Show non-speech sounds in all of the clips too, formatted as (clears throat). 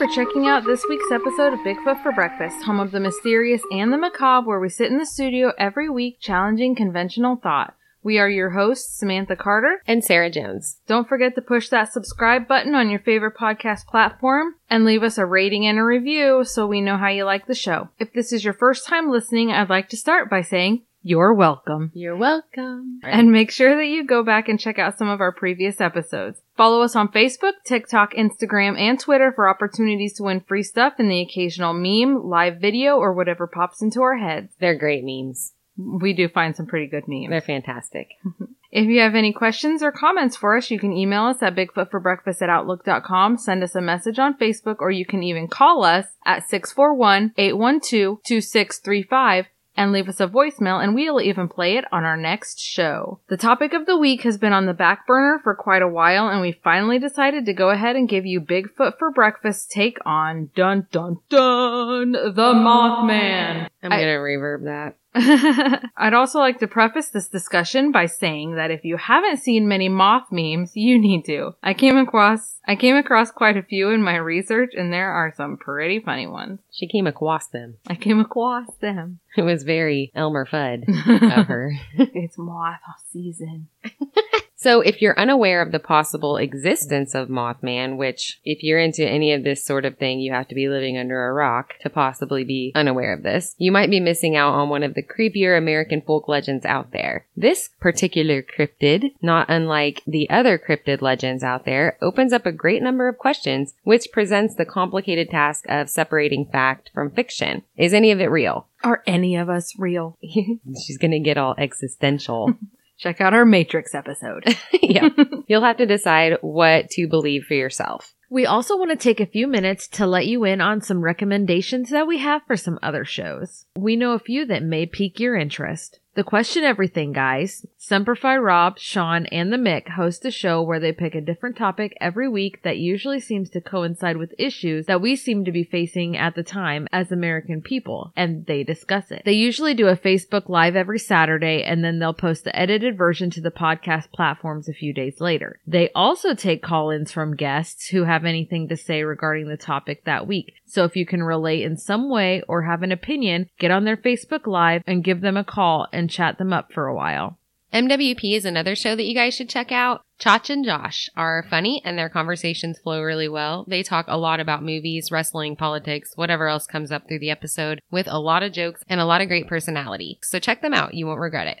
for checking out this week's episode of Bigfoot for Breakfast, home of the mysterious and the macabre, where we sit in the studio every week challenging conventional thought. We are your hosts, Samantha Carter. and Sarah Jones. Don't forget to push that subscribe button on your favorite podcast platform and leave us a rating and a review so we know how you like the show. If this is your first time listening, I'd like to start by saying you're welcome. You're welcome. And make sure that you go back and check out some of our previous episodes. Follow us on Facebook, TikTok, Instagram, and Twitter for opportunities to win free stuff and the occasional meme, live video, or whatever pops into our heads. They're great memes. We do find some pretty good memes. They're fantastic. (laughs) If you have any questions or comments for us, you can email us at bigfootforbreakfast at outlook.com, send us a message on Facebook, or you can even call us at 641-812-2635 and leave us a voicemail and we'll even play it on our next show. The topic of the week has been on the back burner for quite a while and we finally decided to go ahead and give you Bigfoot for breakfast take on dun dun dun the Mothman. I'm gonna reverb that. (laughs) I'd also like to preface this discussion by saying that if you haven't seen many moth memes, you need to. I came across I came across quite a few in my research and there are some pretty funny ones. She came across them. I came across them. It was very Elmer Fudd (laughs) of her. it's moth season. (laughs) So, if you're unaware of the possible existence of Mothman, which, if you're into any of this sort of thing, you have to be living under a rock to possibly be unaware of this, you might be missing out on one of the creepier American folk legends out there. This particular cryptid, not unlike the other cryptid legends out there, opens up a great number of questions, which presents the complicated task of separating fact from fiction. Is any of it real? Are any of us real? (laughs) She's gonna get all existential. (laughs) Check out our Matrix episode. (laughs) yeah. You'll have to decide what to believe for yourself. We also want to take a few minutes to let you in on some recommendations that we have for some other shows. We know a few that may pique your interest. The Question Everything guys, Semperfi Rob, Sean, and the Mick host a show where they pick a different topic every week that usually seems to coincide with issues that we seem to be facing at the time as American people, and they discuss it. They usually do a Facebook Live every Saturday, and then they'll post the edited version to the podcast platforms a few days later. They also take call-ins from guests who have anything to say regarding the topic that week. So if you can relate in some way or have an opinion, get on their Facebook Live and give them a call and chat them up for a while. MWP is another show that you guys should check out. Chach and Josh are funny and their conversations flow really well. They talk a lot about movies, wrestling, politics, whatever else comes up through the episode with a lot of jokes and a lot of great personality. So check them out. You won't regret it.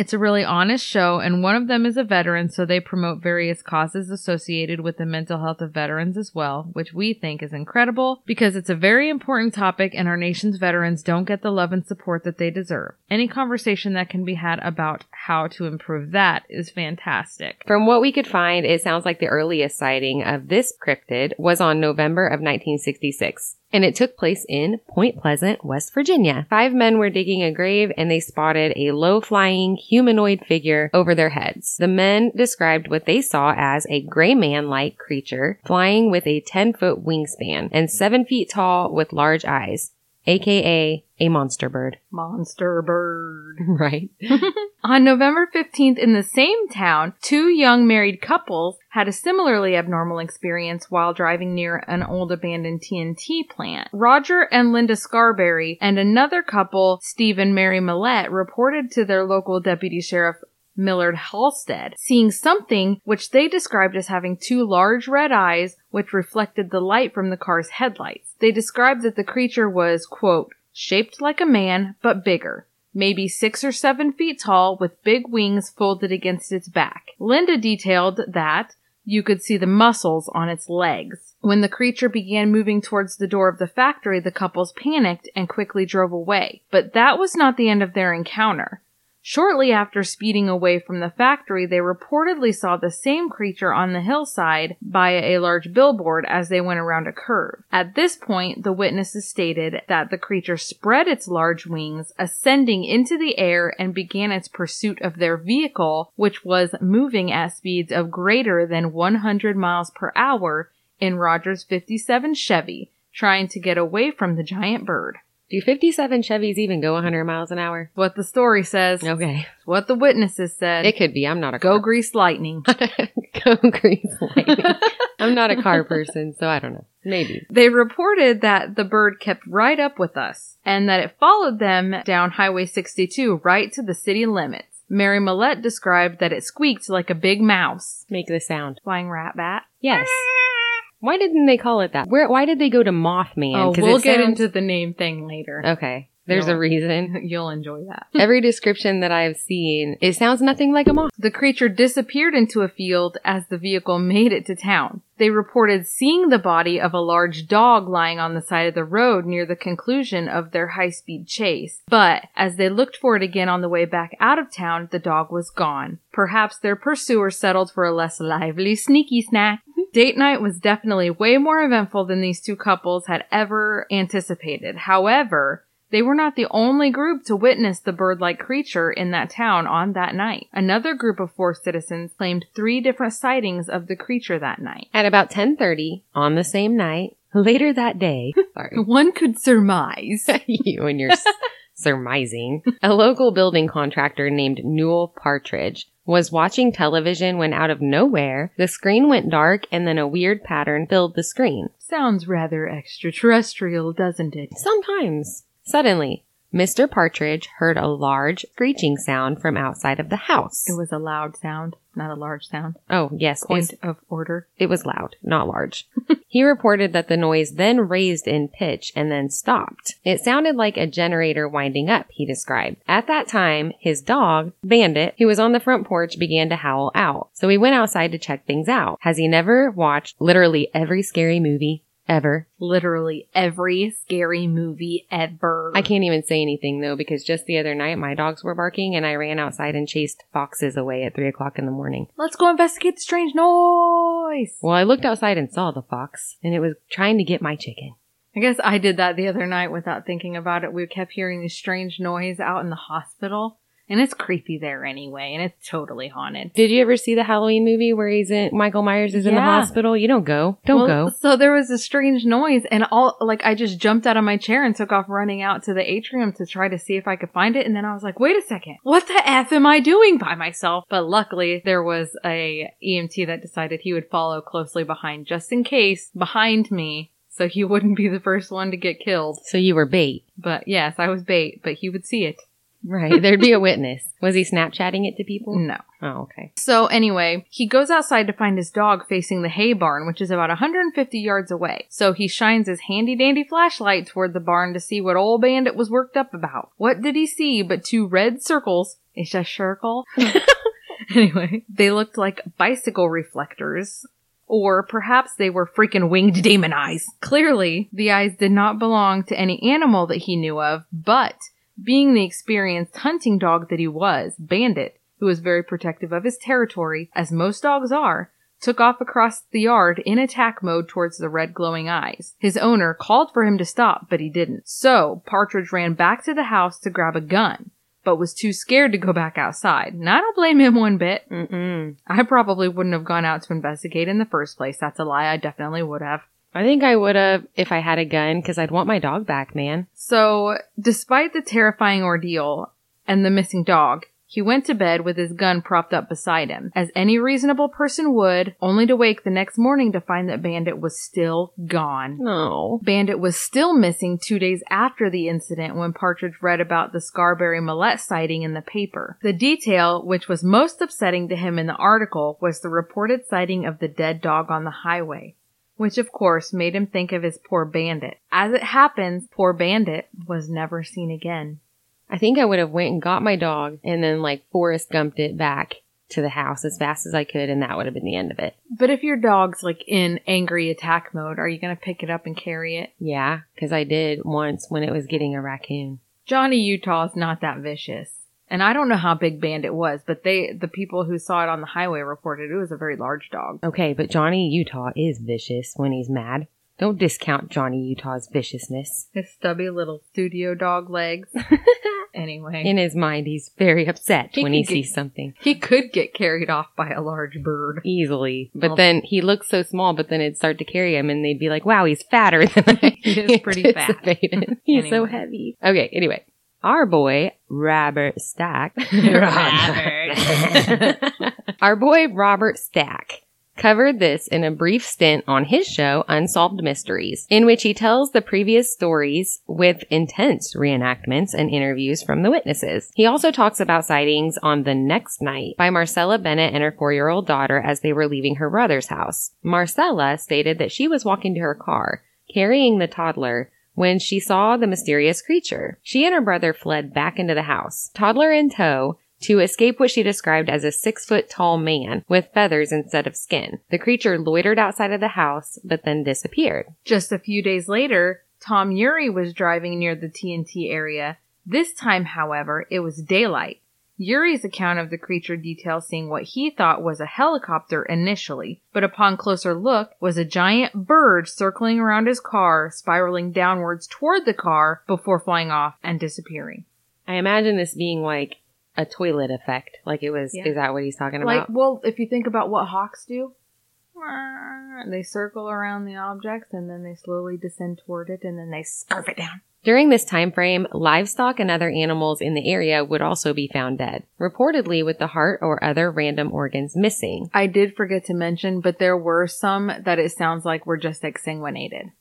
It's a really honest show, and one of them is a veteran, so they promote various causes associated with the mental health of veterans as well, which we think is incredible because it's a very important topic and our nation's veterans don't get the love and support that they deserve. Any conversation that can be had about how to improve that is fantastic. From what we could find, it sounds like the earliest sighting of this cryptid was on November of 1966. And it took place in Point Pleasant, West Virginia. Five men were digging a grave and they spotted a low flying humanoid figure over their heads. The men described what they saw as a gray man like creature flying with a 10 foot wingspan and 7 feet tall with large eyes, aka a monster bird. (laughs) Monster bird. (laughs) Right. (laughs) On November 15th in the same town, two young married couples had a similarly abnormal experience while driving near an old abandoned TNT plant. Roger and Linda Scarberry and another couple, Steve and Mary Millette, reported to their local deputy sheriff Millard Halstead, seeing something which they described as having two large red eyes which reflected the light from the car's headlights. They described that the creature was, quote, shaped like a man, but bigger. Maybe six or seven feet tall with big wings folded against its back. Linda detailed that you could see the muscles on its legs. When the creature began moving towards the door of the factory, the couples panicked and quickly drove away. But that was not the end of their encounter. Shortly after speeding away from the factory, they reportedly saw the same creature on the hillside by a large billboard as they went around a curve. At this point, the witnesses stated that the creature spread its large wings, ascending into the air, and began its pursuit of their vehicle, which was moving at speeds of greater than 100 miles per hour in Rogers' 57 Chevy, trying to get away from the giant bird. Do 57 Chevys even go 100 miles an hour? What the story says. Okay. What the witnesses said. It could be. I'm not a Go car. grease lightning. (laughs) Go grease lightning. I'm not a car person, so I don't know. Maybe. They reported that the bird kept right up with us and that it followed them down Highway 62 right to the city limits. Mary Millette described that it squeaked like a big mouse. Make the sound. Flying rat bat. Yes. Why didn't they call it that? Where? Why did they go to Mothman? Oh, we'll get sounds- into the name thing later. Okay. There's No. a reason. (laughs) You'll enjoy that. (laughs) Every description that I've seen, it sounds nothing like a moth. The creature disappeared into a field as the vehicle made it to town. They reported seeing the body of a large dog lying on the side of the road near the conclusion of their high speed chase. But as they looked for it again on the way back out of town, the dog was gone. Perhaps their pursuer settled for a less lively sneaky snack. Mm-hmm. Date night was definitely way more eventful than these two couples had ever anticipated. However, they were not the only group to witness the bird-like creature in that town on that night. Another group of four citizens claimed three different sightings of the creature that night. At about 10:30 on the same night, later that day. (laughs) Sorry. One could surmise. (laughs) you and your surmising. A local building contractor named Newell Partridge was watching television when out of nowhere, the screen went dark and then a weird pattern filled the screen. Sounds rather extraterrestrial, doesn't it? Sometimes. Suddenly, Mr. Partridge heard a large screeching sound from outside of the house. It was a loud sound, not a large sound. oh, yes, Point of order. it was loud, not large. (laughs) he reported that the noise then raised in pitch and then stopped. It sounded like a generator winding up, he described. At that time, his dog, Bandit, who was on the front porch, began to howl out. So he went outside to check things out. Has he never watched literally every scary movie ever? Literally every scary movie ever. I can't even say anything though, because just the other night my dogs were barking and I ran outside and chased foxes away at three o'clock in the morning. Let's go investigate the strange noise. Well, I looked outside and saw the fox and it was trying to get my chicken. I guess I did that the other night without thinking about it. We kept hearing this strange noise out in the hospital. And it's creepy there anyway, and it's totally haunted. Did you ever see the Halloween movie where he's in Michael Myers is in the Yeah. hospital? You don't go. Don't Well, go. So there was a strange noise, and all like I just jumped out of my chair and took off running out to the atrium to try to see if I could find it. And then I was like, "Wait a second, what the f am I doing by myself?" But luckily, there was a EMT that decided he would follow closely behind, just in case, behind me, so he wouldn't be the first one to get killed. So you were bait. But yes, I was bait, but he would see it. Right. There'd be a witness. Was he Snapchatting it to people? No. Oh, okay. So anyway, he goes outside to find his dog facing the hay barn, which is about 150 yards away. So he shines his handy dandy flashlight toward the barn to see what old bandit was worked up about. What did he see but two red circles? It's a circle. (laughs) (laughs) anyway, they looked like bicycle reflectors. Or perhaps they were freaking winged demon eyes. Clearly, the eyes did not belong to any animal that he knew of, but being the experienced hunting dog that he was, Bandit, who was very protective of his territory, as most dogs are, took off across the yard in attack mode towards the red glowing eyes. His owner called for him to stop, but he didn't. So, Partridge ran back to the house to grab a gun, but was too scared to go back outside. And I don't blame him one bit. Mm-mm. I probably wouldn't have gone out to investigate in the first place. That's a lie. I definitely would have. I think I would have if I had a gun because I'd want my dog back, man. So, despite the terrifying ordeal and the missing dog, he went to bed with his gun propped up beside him, as any reasonable person would, only to wake the next morning to find that Bandit was still gone. No. Bandit was still missing two days after the incident when Partridge read about the Scarberry Millette sighting in the paper. The detail, which was most upsetting to him in the article, was the reported sighting of the dead dog on the highway. Which of course made him think of his poor bandit. As it happens, poor bandit was never seen again. I think I would have went and got my dog and then like Forrest Gumped it back to the house as fast as I could and that would have been the end of it. But if your dog's like in angry attack mode, are you gonna pick it up and carry it? Yeah, because I did once when it was getting a raccoon. Johnny Utah's not that vicious. And I don't know how big Bandit was, but they, the people who saw it on the highway reported it was a very large dog. Okay, but Johnny Utah is vicious when he's mad. Don't discount Johnny Utah's viciousness. His stubby little studio dog legs. (laughs) anyway. In his mind, he's very upset He when he get- sees something. he could get carried off by a large bird. Easily. But Well- then he looks so small, but then it'd start to carry him and they'd be like, wow, he's fatter than (laughs) I He is pretty fat. (laughs) he's so heavy. Okay, anyway. Our boy, Robert Stack. (laughs) Our boy, Robert Stack. Covered this in a brief stint on his show, Unsolved Mysteries, in which he tells the previous stories with intense reenactments and interviews from the witnesses. He also talks about sightings on the next night by Marcella Bennett and her four year old daughter as they were leaving her brother's house. Marcella stated that she was walking to her car, carrying the toddler, when she saw the mysterious creature. She and her brother fled back into the house, toddler in tow, to escape what she described as a six foot tall man with feathers instead of skin. The creature loitered outside of the house, but then disappeared. Just a few days later, Tom Ury was driving near the TNT area. This time, however, it was daylight. Ury's account of the creature details seeing what he thought was a helicopter initially, but upon closer look was a giant bird circling around his car, spiraling downwards toward the car before flying off and disappearing. I imagine this being like a toilet effect. Like it was, Yeah. is that what he's talking Like, about? well, if you think about what hawks do, they circle around the objects and then they slowly descend toward it and then they scarf it down. During this time frame, livestock and other animals in the area would also be found dead, reportedly with the heart or other random organs missing. I did forget to mention, but there were some that it sounds like were just exsanguinated.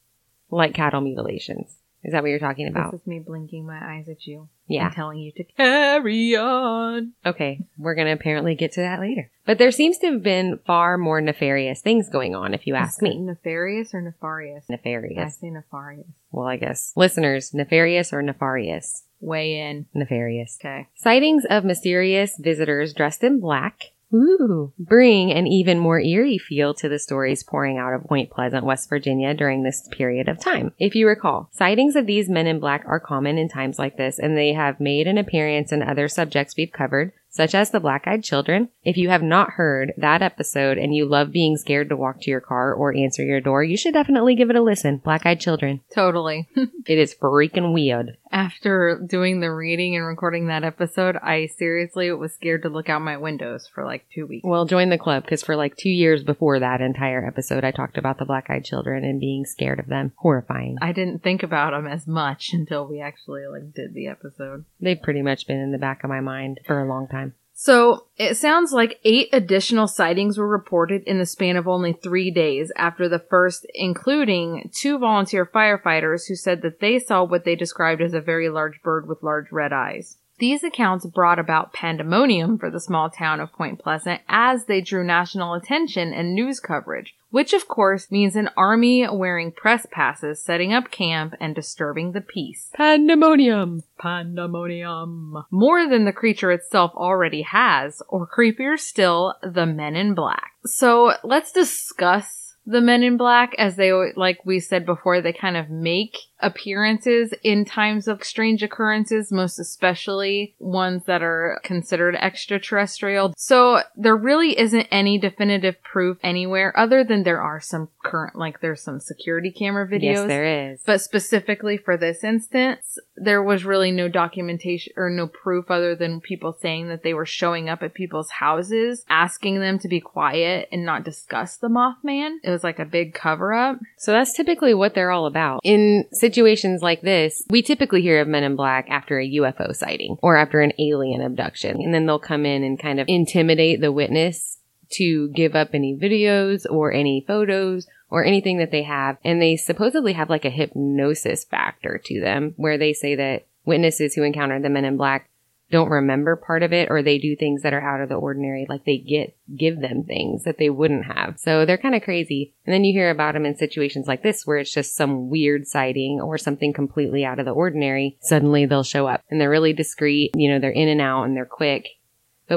like cattle mutilations. Is that what you're talking about? This is me blinking my eyes at you Yeah. and telling you to carry on. Okay. We're going to apparently get to that later. But there seems to have been far more nefarious things going on, if you ask me. Nefarious or nefarious? Nefarious. I say nefarious. Well, I guess. Listeners, nefarious or nefarious? Weigh in. Nefarious. Okay. Sightings of mysterious visitors dressed in black. Ooh, bring an even more eerie feel to the stories pouring out of Point Pleasant, West Virginia during this period of time. If you recall, sightings of these men in black are common in times like this, and they have made an appearance in other subjects we've covered, such as the black eyed children. If you have not heard that episode and you love being scared to walk to your car or answer your door, you should definitely give it a listen. Black eyed children. Totally. (laughs) It is freaking weird. After doing the reading and recording that episode, I seriously was scared to look out my windows for like two weeks. Well, join the club because for like two years before that entire episode, I talked about the black eyed children and being scared of them. Horrifying. I didn't think about them as much (laughs) until we actually like did the episode. They've pretty much been in the back of my mind for a long time. So it sounds like eight additional sightings were reported in the span of only three days after the first, including two volunteer firefighters who said that they saw what they described as a very large bird with large red eyes. These accounts brought about pandemonium for the small town of Point Pleasant as they drew national attention and news coverage, which of course means an army wearing press passes setting up camp and disturbing the peace. Pandemonium. Pandemonium. More than the creature itself already has, or creepier still, the men in black. So let's discuss the men in black as they, like we said before, they kind of make appearances in times of strange occurrences, most especially ones that are considered extraterrestrial. So there really isn't any definitive proof anywhere other than there are some current, like there's some security camera videos. Yes, there is. But specifically for this instance, there was really no documentation or no proof other than people saying that they were showing up at people's houses, asking them to be quiet and not discuss the Mothman. It was like a big cover up. so that's typically what they're all about. In situations like this, we typically hear of men in black after a UFO sighting or after an alien abduction. And then they'll come in and kind of intimidate the witness to give up any videos or any photos or anything that they have. And they supposedly have like a hypnosis factor to them where they say that witnesses who encounter the men in black don't remember part of it or they do things that are out of the ordinary like they get give them things that they wouldn't have. So they're kind of crazy. And then you hear about them in situations like this where it's just some weird sighting or something completely out of the ordinary. Suddenly they'll show up and they're really discreet you know they're in and out and they're quick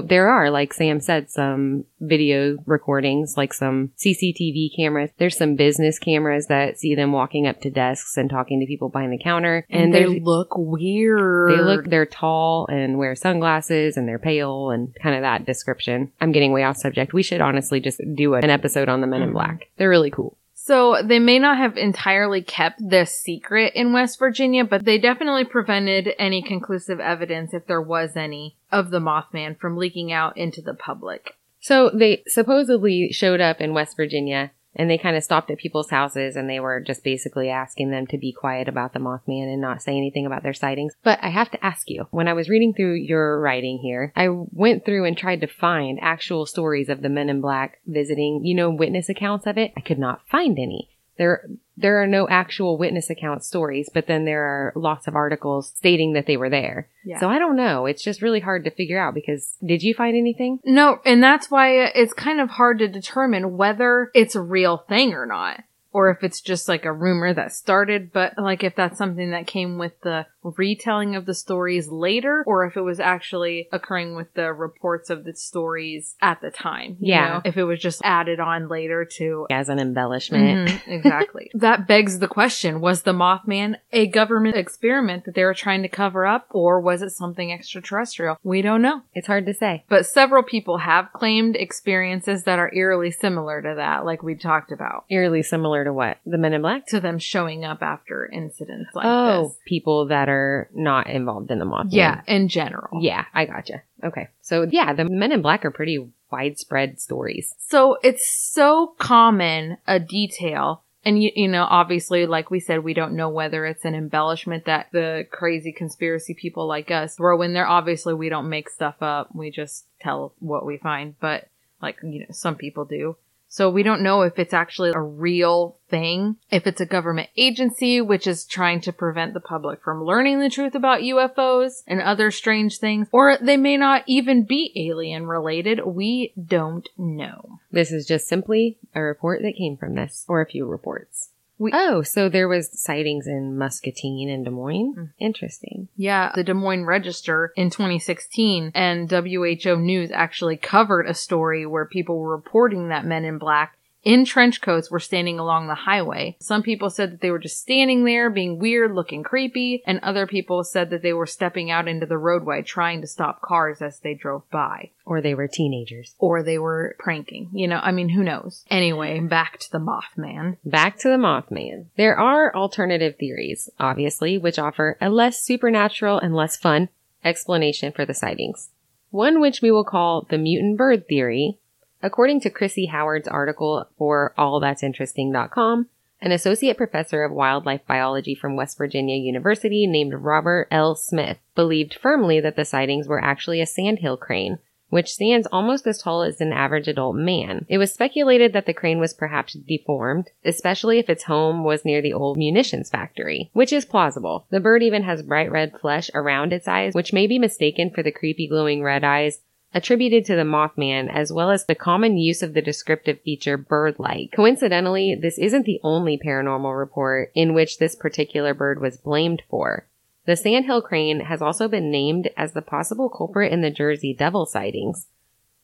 there are, like Sam said, some video recordings, like some CCTV cameras. There's some business cameras that see them walking up to desks and talking to people behind the counter. And, they look weird. they look, they're tall and wear sunglasses and they're pale and kind of that description. I'm getting way off subject. We should honestly just do an episode on the Men in Mhm. Black. They're really cool. So they may not have entirely kept this secret in West Virginia, but they definitely prevented any conclusive evidence, if there was any, of the Mothman from leaking out into the public. So they supposedly showed up in West Virginia and they kind of stopped at people's houses and they were just basically asking them to be quiet about the Mothman and not say anything about their sightings. But I have to ask you, when I was reading through your writing here, I went through and tried to find actual stories of the men in black visiting, you know, witness accounts of it. I could not find any. There, there are no actual witness account stories, but then there are lots of articles stating that they were there. Yeah. So I don't know. It's just really hard to figure out because did you find anything? No, and that's why it's kind of hard to determine whether it's a real thing or not. Or if it's just like a rumor that started, but like if that's something that came with the retelling of the stories later, or if it was actually occurring with the reports of the stories at the time. you Yeah. know? If it was just added on later to As an embellishment. Mhm, exactly. (laughs) that begs the question Was the Mothman a government experiment that they were trying to cover up, or was it something extraterrestrial? We don't know. It's hard to say. But several people have claimed experiences that are eerily similar to that, like we talked about, Eerily similar to what? The Men in Black? to them showing up after incidents like oh, this. people that are not involved in the Mothman. Yeah, in general. Yeah, I gotcha. Okay. So yeah, the Men in Black are pretty widespread stories. So it's so common a detail. And you, you know, obviously, like we said, we don't know whether it's an embellishment that the crazy conspiracy people like us throw in there. Obviously, we don't make stuff up. We just tell what we find. But like, you know, some people do. So we don't know if it's actually a real thing, if it's a government agency which is trying to prevent the public from learning the truth about UFOs and other strange things, or they may not even be alien related. We don't know. This is just simply a report that came from this, or a few reports. We- oh, so there was sightings in Muscatine and Des Moines. Mm. Interesting. Yeah, the Des Moines Register in 2016 and WHO News actually covered a story where people were reporting that men in black in trench coats were standing along the highway. Some people said that they were just standing there being weird, looking creepy, and other people said that they were stepping out into the roadway trying to stop cars as they drove by. Or they were teenagers. Or they were pranking. You know, I mean, who knows? Anyway, back to the Mothman. Back to the Mothman. There are alternative theories, obviously, which offer a less supernatural and less fun explanation for the sightings. One which we will call the mutant bird theory. According to Chrissy Howard's article for allthat'sinteresting.com, an associate professor of wildlife biology from West Virginia University named Robert L. Smith believed firmly that the sightings were actually a sandhill crane, which stands almost as tall as an average adult man. It was speculated that the crane was perhaps deformed, especially if its home was near the old munitions factory, which is plausible. The bird even has bright red flesh around its eyes, which may be mistaken for the creepy glowing red eyes attributed to the Mothman, as well as the common use of the descriptive feature bird-like. Coincidentally, this isn't the only paranormal report in which this particular bird was blamed for. The sandhill crane has also been named as the possible culprit in the Jersey Devil sightings.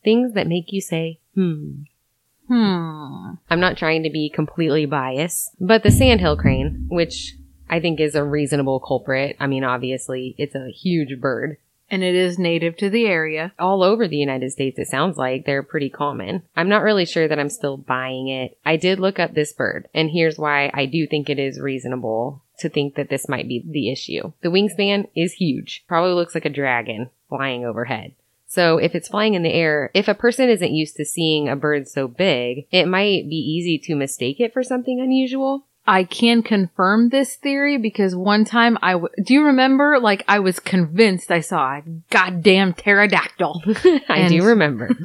Things that make you say, hmm. Hmm. I'm not trying to be completely biased, but the sandhill crane, which I think is a reasonable culprit. I mean, obviously, it's a huge bird. And it is native to the area. all over the United States, it sounds like they're pretty common. I'm not really sure that I'm still buying it. I did look up this bird, and here's why I do think it is reasonable to think that this might be the issue. The wingspan is huge, probably looks like a dragon flying overhead. So if it's flying in the air, if a person isn't used to seeing a bird so big, it might be easy to mistake it for something unusual. I can confirm this theory because one time I w- do you remember like I was convinced I saw a goddamn pterodactyl. (laughs) I do remember. (laughs)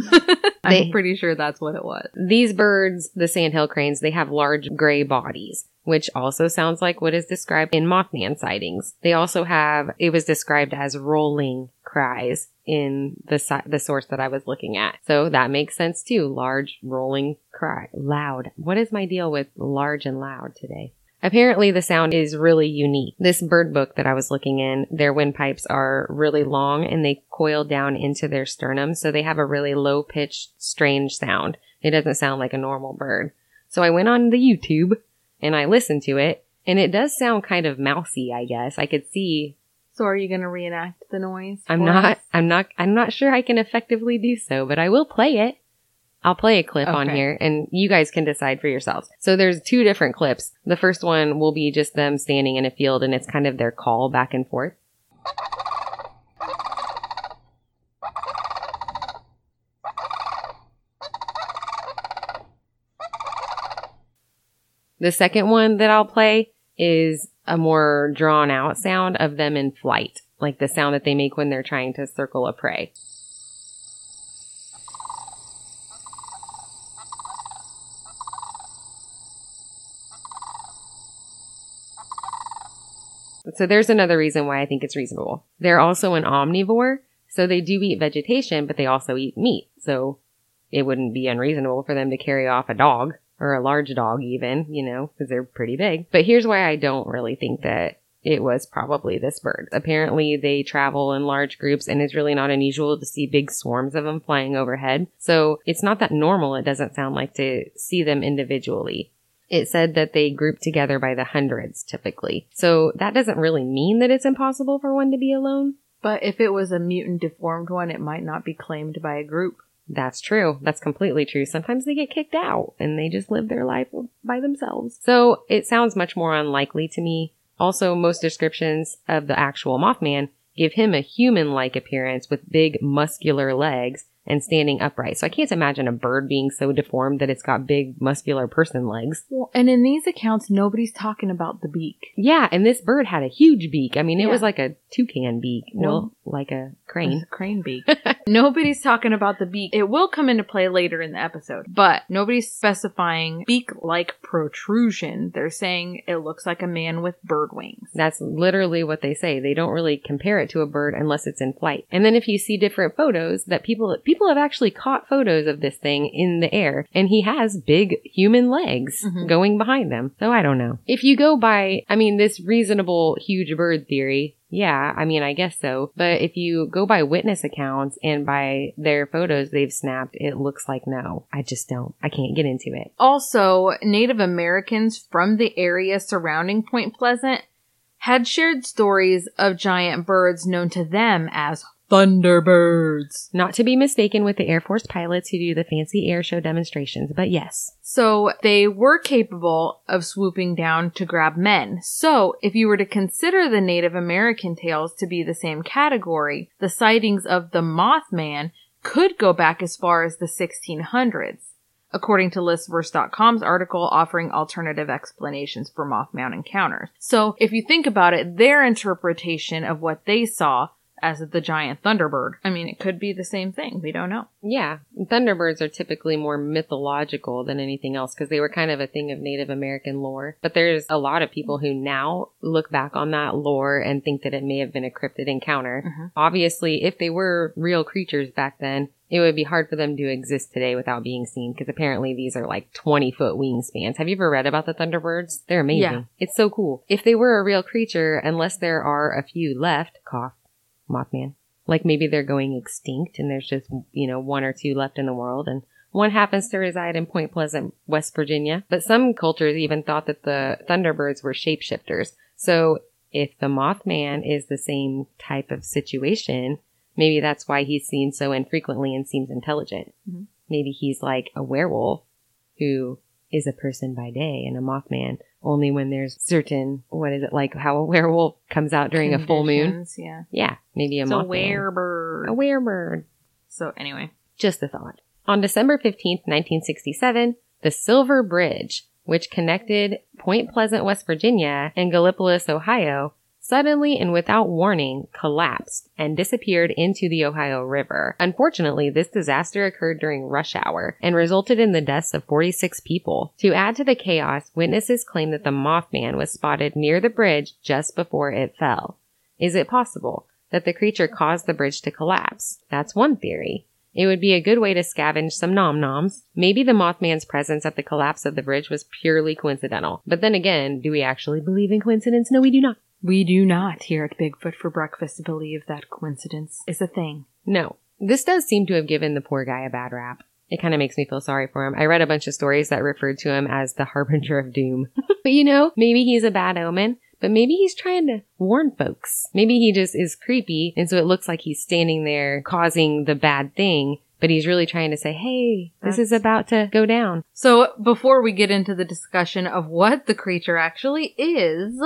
They- I'm pretty sure that's what it was. These birds, the sandhill cranes, they have large gray bodies, which also sounds like what is described in Mothman sightings. They also have, it was described as rolling cries in the si- the source that I was looking at. So that makes sense too. Large rolling cry, loud. What is my deal with large and loud today? Apparently the sound is really unique. This bird book that I was looking in, their windpipes are really long and they coil down into their sternum, so they have a really low pitched, strange sound. It doesn't sound like a normal bird. So I went on the YouTube and I listened to it, and it does sound kind of mousy, I guess. I could see So are you going to reenact the noise? I'm not us? I'm not I'm not sure I can effectively do so, but I will play it. I'll play a clip on here and you guys can decide for yourselves. So there's two different clips. The first one will be just them standing in a field and it's kind of their call back and forth. The second one that I'll play is a more drawn out sound of them in flight, like the sound that they make when they're trying to circle a prey. So there's another reason why I think it's reasonable. They're also an omnivore, so they do eat vegetation, but they also eat meat. So it wouldn't be unreasonable for them to carry off a dog or a large dog even, you know, because they're pretty big. But here's why I don't really think that it was probably this bird. Apparently they travel in large groups and it's really not unusual to see big swarms of them flying overhead. So it's not that normal, it doesn't sound like to see them individually. It said that they group together by the hundreds typically. So that doesn't really mean that it's impossible for one to be alone. But if it was a mutant deformed one, it might not be claimed by a group. That's true. That's completely true. Sometimes they get kicked out and they just live their life by themselves. So it sounds much more unlikely to me. Also, most descriptions of the actual Mothman give him a human-like appearance with big muscular legs and standing upright. So I can't imagine a bird being so deformed that it's got big muscular person legs. Well, and in these accounts, nobody's talking about the beak. Yeah, and this bird had a huge beak. I mean, it Yeah. was like a toucan beak. No. Well, like a crane. A crane beak. (laughs) nobody's talking about the beak. It will come into play later in the episode, but nobody's specifying beak-like protrusion. They're saying it looks like a man with bird wings. That's literally what they say. They don't really compare it to a bird unless it's in flight. And then if you see different photos that people people have actually caught photos of this thing in the air and he has big human legs Mhm. going behind them. So I don't know. If you go by I mean this reasonable huge bird theory, yeah, I mean I guess so. But if you go by witness accounts and by their photos they've snapped, it looks like no. I just don't. I can't get into it. Also, Native Americans from the area surrounding Point Pleasant had shared stories of giant birds known to them as thunderbirds. Not to be mistaken with the Air Force pilots who do the fancy air show demonstrations, but yes. So they were capable of swooping down to grab men. So if you were to consider the Native American tales to be the same category, the sightings of the Mothman could go back as far as the 1600s. According to listverse.com's article offering alternative explanations for Mothman encounters. So if you think about it, their interpretation of what they saw as the giant thunderbird, I mean, it could be the same thing. We don't know. Yeah, Thunderbirds are typically more mythological than anything else because they were kind of a thing of Native American lore. But there's a lot of people who now look back on that lore and think that it may have been a cryptid encounter. Mhm. Obviously, if they were real creatures back then, it would be hard for them to exist today without being seen because apparently these are like 20 foot wingspans. Have you ever read about the Thunderbirds? They're amazing. Yeah. It's so cool. If they were a real creature, unless there are a few left, cough, Mothman. Like maybe they're going extinct and there's just, you know, one or two left in the world and one happens to reside in Point Pleasant, West Virginia. But some cultures even thought that the Thunderbirds were shapeshifters. So if the Mothman is the same type of situation, maybe that's why he's seen so infrequently and seems intelligent. Mhm. Maybe he's like a werewolf who is a person by day and a Mothman only when there's certain, what is it, like how a werewolf comes out during a full moon? Yeah. Yeah, maybe a Mothman. werebird. A werebird. So anyway, Just a thought. On December 15th, 1967, the Silver Bridge, which connected Point Pleasant, West Virginia and Gallipolis, Ohio, suddenly and without warning collapsed and disappeared into the Ohio River. Unfortunately, this disaster occurred during rush hour and resulted in the deaths of 46 people. To add to the chaos, witnesses claim that the Mothman was spotted near the bridge just before it fell. Is it possible that the creature caused the bridge to collapse? That's one theory. It would be a good way to scavenge some nom noms. Maybe the Mothman's presence at the collapse of the bridge was purely coincidental. But then again, do we actually believe in coincidence? No, we do not. We do not here at Bigfoot for Breakfast believe that coincidence is a thing. No. This does seem to have given the poor guy a bad rap. It kind of makes me feel sorry for him. I read a bunch of stories that referred to him as the harbinger of doom. (laughs) but you know, maybe he's a bad omen, but maybe he's trying to warn folks. Maybe he just is creepy, and so it looks like he's standing there causing the bad thing, but he's really trying to say, hey, this is about to go down. So before we get into the discussion of what the creature actually is,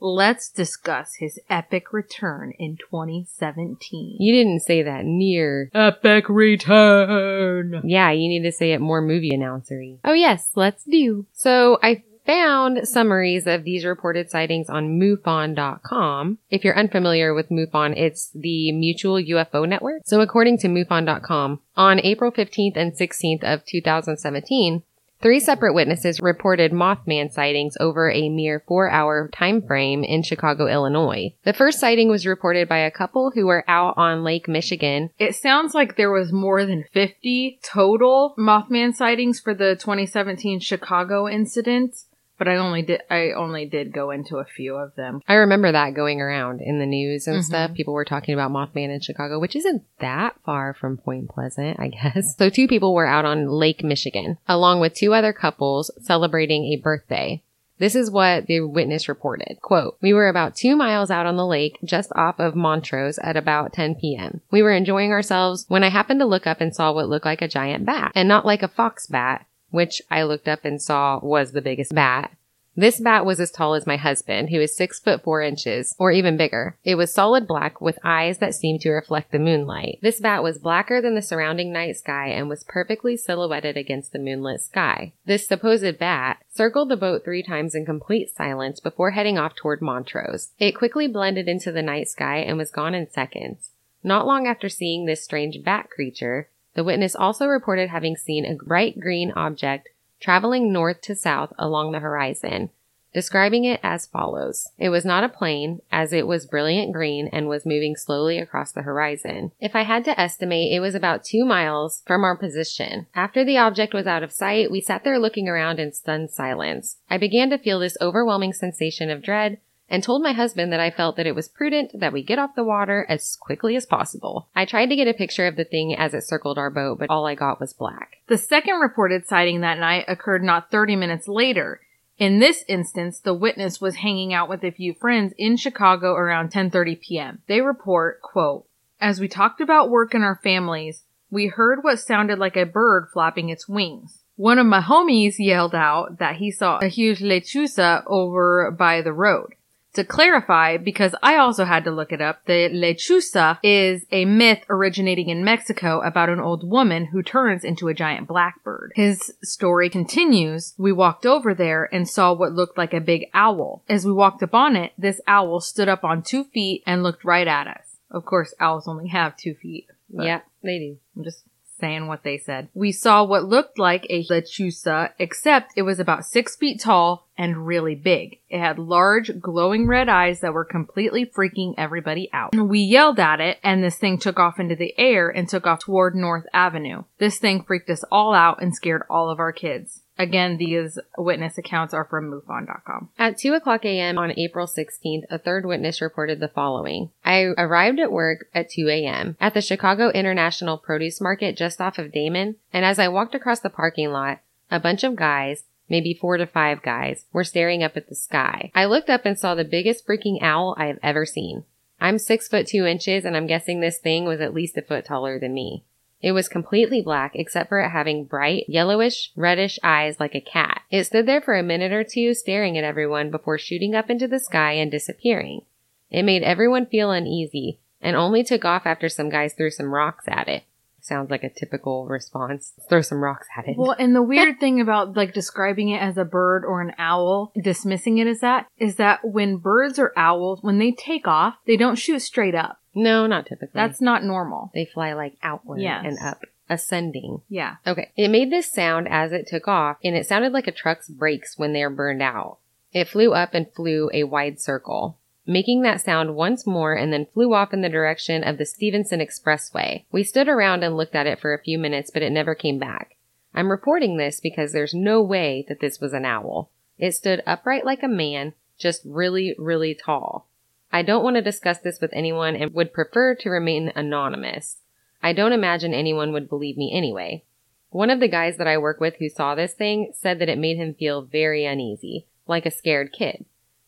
let's discuss his epic return in 2017. You didn't say that near. Epic return! Yeah, you need to say it more movie announcery. Oh yes, let's do. So I found summaries of these reported sightings on MUFON.com. If you're unfamiliar with MUFON, it's the Mutual UFO Network. So according to MUFON.com, on April 15th and 16th of 2017, Three separate witnesses reported Mothman sightings over a mere four hour time frame in Chicago, Illinois. The first sighting was reported by a couple who were out on Lake Michigan. It sounds like there was more than 50 total Mothman sightings for the 2017 Chicago incident but I only did I only did go into a few of them. I remember that going around in the news and Mhm. stuff. People were talking about Mothman in Chicago, which isn't that far from Point Pleasant, I guess. (laughs) So two people were out on Lake Michigan, along with two other couples celebrating a birthday. This is what the witness reported. Quote, We were about two miles out on the lake, just off of Montrose at about 10 p.m. We were enjoying ourselves when I happened to look up and saw what looked like a giant bat, and not like a fox bat, which I looked up and saw was the biggest bat. This bat was as tall as my husband, who is six foot four inches, or even bigger. It was solid black with eyes that seemed to reflect the moonlight. This bat was blacker than the surrounding night sky and was perfectly silhouetted against the moonlit sky. This supposed bat circled the boat three times in complete silence before heading off toward Montrose. It quickly blended into the night sky and was gone in seconds. Not long after seeing this strange bat creature, the witness also reported having seen a bright green object traveling north to south along the horizon, describing it as follows. It was not a plane, as it was brilliant green and was moving slowly across the horizon. If I had to estimate, it was about two miles from our position. After the object was out of sight, we sat there looking around in stunned silence. I began to feel this overwhelming sensation of dread and told my husband that I felt that it was prudent that we get off the water as quickly as possible. I tried to get a picture of the thing as it circled our boat, but all I got was black. The second reported sighting that night occurred not 30 minutes later. In this instance, the witness was hanging out with a few friends in Chicago around 10:30 p.m. They report, quote, "As we talked about work and our families, we heard what sounded like a bird flapping its wings. One of my homies yelled out that he saw a huge lechuza over by the road. To clarify, because I also had to look it up, the lechuza is a myth originating in Mexico about an old woman who turns into a giant blackbird. His story continues, we walked over there and saw what looked like a big owl. As we walked upon it, this owl stood up on two feet and looked right at us. Of course, owls only have two feet. but- Yeah, they do. I'm just saying what they said. We saw what looked like a lechuza, except it was about six feet tall and really big. It had large, glowing red eyes that were completely freaking everybody out. We yelled at it, and this thing took off into the air and took off toward North Avenue. This thing freaked us all out and scared all of our kids. Again, these witness accounts are from MUFON.com. At 2 o'clock a.m. on April 16th, a third witness reported the following. I arrived at work at 2 a.m. at the Chicago International Produce Market just off of Damen, and as I walked across the parking lot, a bunch of guys, maybe four to five guys, were staring up at the sky. I looked up and saw the biggest freaking owl I have ever seen. I'm six foot two inches, and I'm guessing this thing was at least a foot taller than me. It was completely black except for it having bright, yellowish, reddish eyes like a cat. It stood there for a minute or two staring at everyone before shooting up into the sky and disappearing. It made everyone feel uneasy and only took off after some guys threw some rocks at it. Sounds like a typical response. Let's Throw some rocks at it. Well, and the weird (laughs) thing about like describing it as a bird or an owl, dismissing it as that, is that when birds or owls, when they take off, they don't shoot straight up. no, not typically. That's not normal. they fly like outward Yes. and up, ascending. Yeah. Okay. It made this sound as it took off, and it sounded like a truck's brakes when they're burned out. It flew up and flew a wide circle. Making that sound once more and then flew off in the direction of the Stevenson Expressway. We stood around and looked at it for a few minutes, but it never came back. I'm reporting this because there's no way that this was an owl. It stood upright like a man, just really, really tall. I don't want to discuss this with anyone and would prefer to remain anonymous. I don't imagine anyone would believe me anyway. One of the guys that I work with who saw this thing said that it made him feel very uneasy, like a scared kid,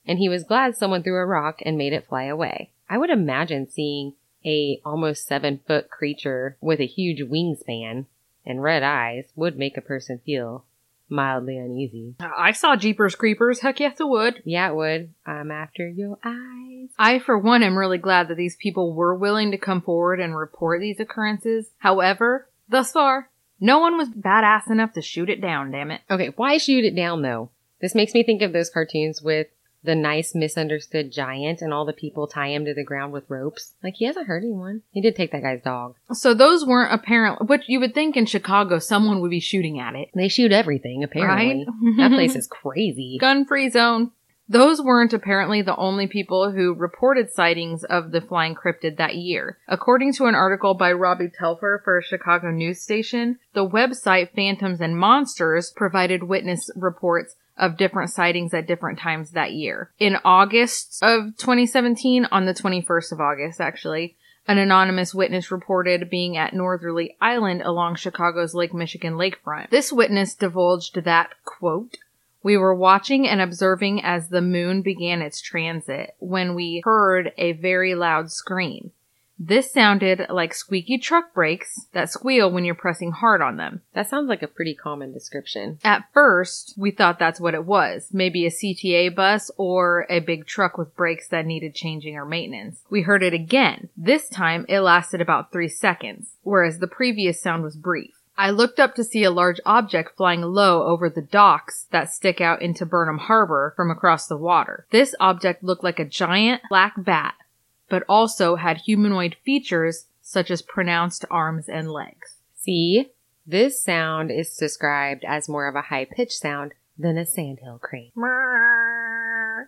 and he was glad someone threw a rock and made it fly away. I would imagine seeing a almost seven foot creature with a huge wingspan and red eyes would make a person feel mildly uneasy. Uh, I saw Jeepers Creepers. Heck yes, it would. Yeah, it would. I'm after your eyes. I, for one, am really glad that these people were willing to come forward and report these occurrences. However, thus far, no one was badass enough to shoot it down, damn it. Okay, why shoot it down though? This makes me think of those cartoons with the nice misunderstood giant and all the people tie him to the ground with ropes. Like he hasn't hurt anyone. He did take that guy's dog. So those weren't apparent, which you would think in Chicago someone would be shooting at it. They shoot everything, apparently. Right? that place (laughs) is crazy. Gun free zone. Those weren't apparently the only people who reported sightings of the flying cryptid that year. According to an article by Robbie Telfer for a Chicago news station, the website Phantoms and Monsters provided witness reports of different sightings at different times that year. In August of 2017, on the 21st of August actually, an anonymous witness reported being at Northerly Island along Chicago's Lake Michigan lakefront. This witness divulged that, quote, we were watching and observing as the moon began its transit when we heard a very loud scream. This sounded like squeaky truck brakes that squeal when you're pressing hard on them. That sounds like a pretty common description. At first, we thought that's what it was. Maybe a CTA bus or a big truck with brakes that needed changing or maintenance. We heard it again. This time, it lasted about three seconds, whereas the previous sound was brief. I looked up to see a large object flying low over the docks that stick out into Burnham Harbor from across the water. This object looked like a giant black bat, but also had humanoid features such as pronounced arms and legs. See, this sound is described as more of a high pitched sound than a sandhill crane.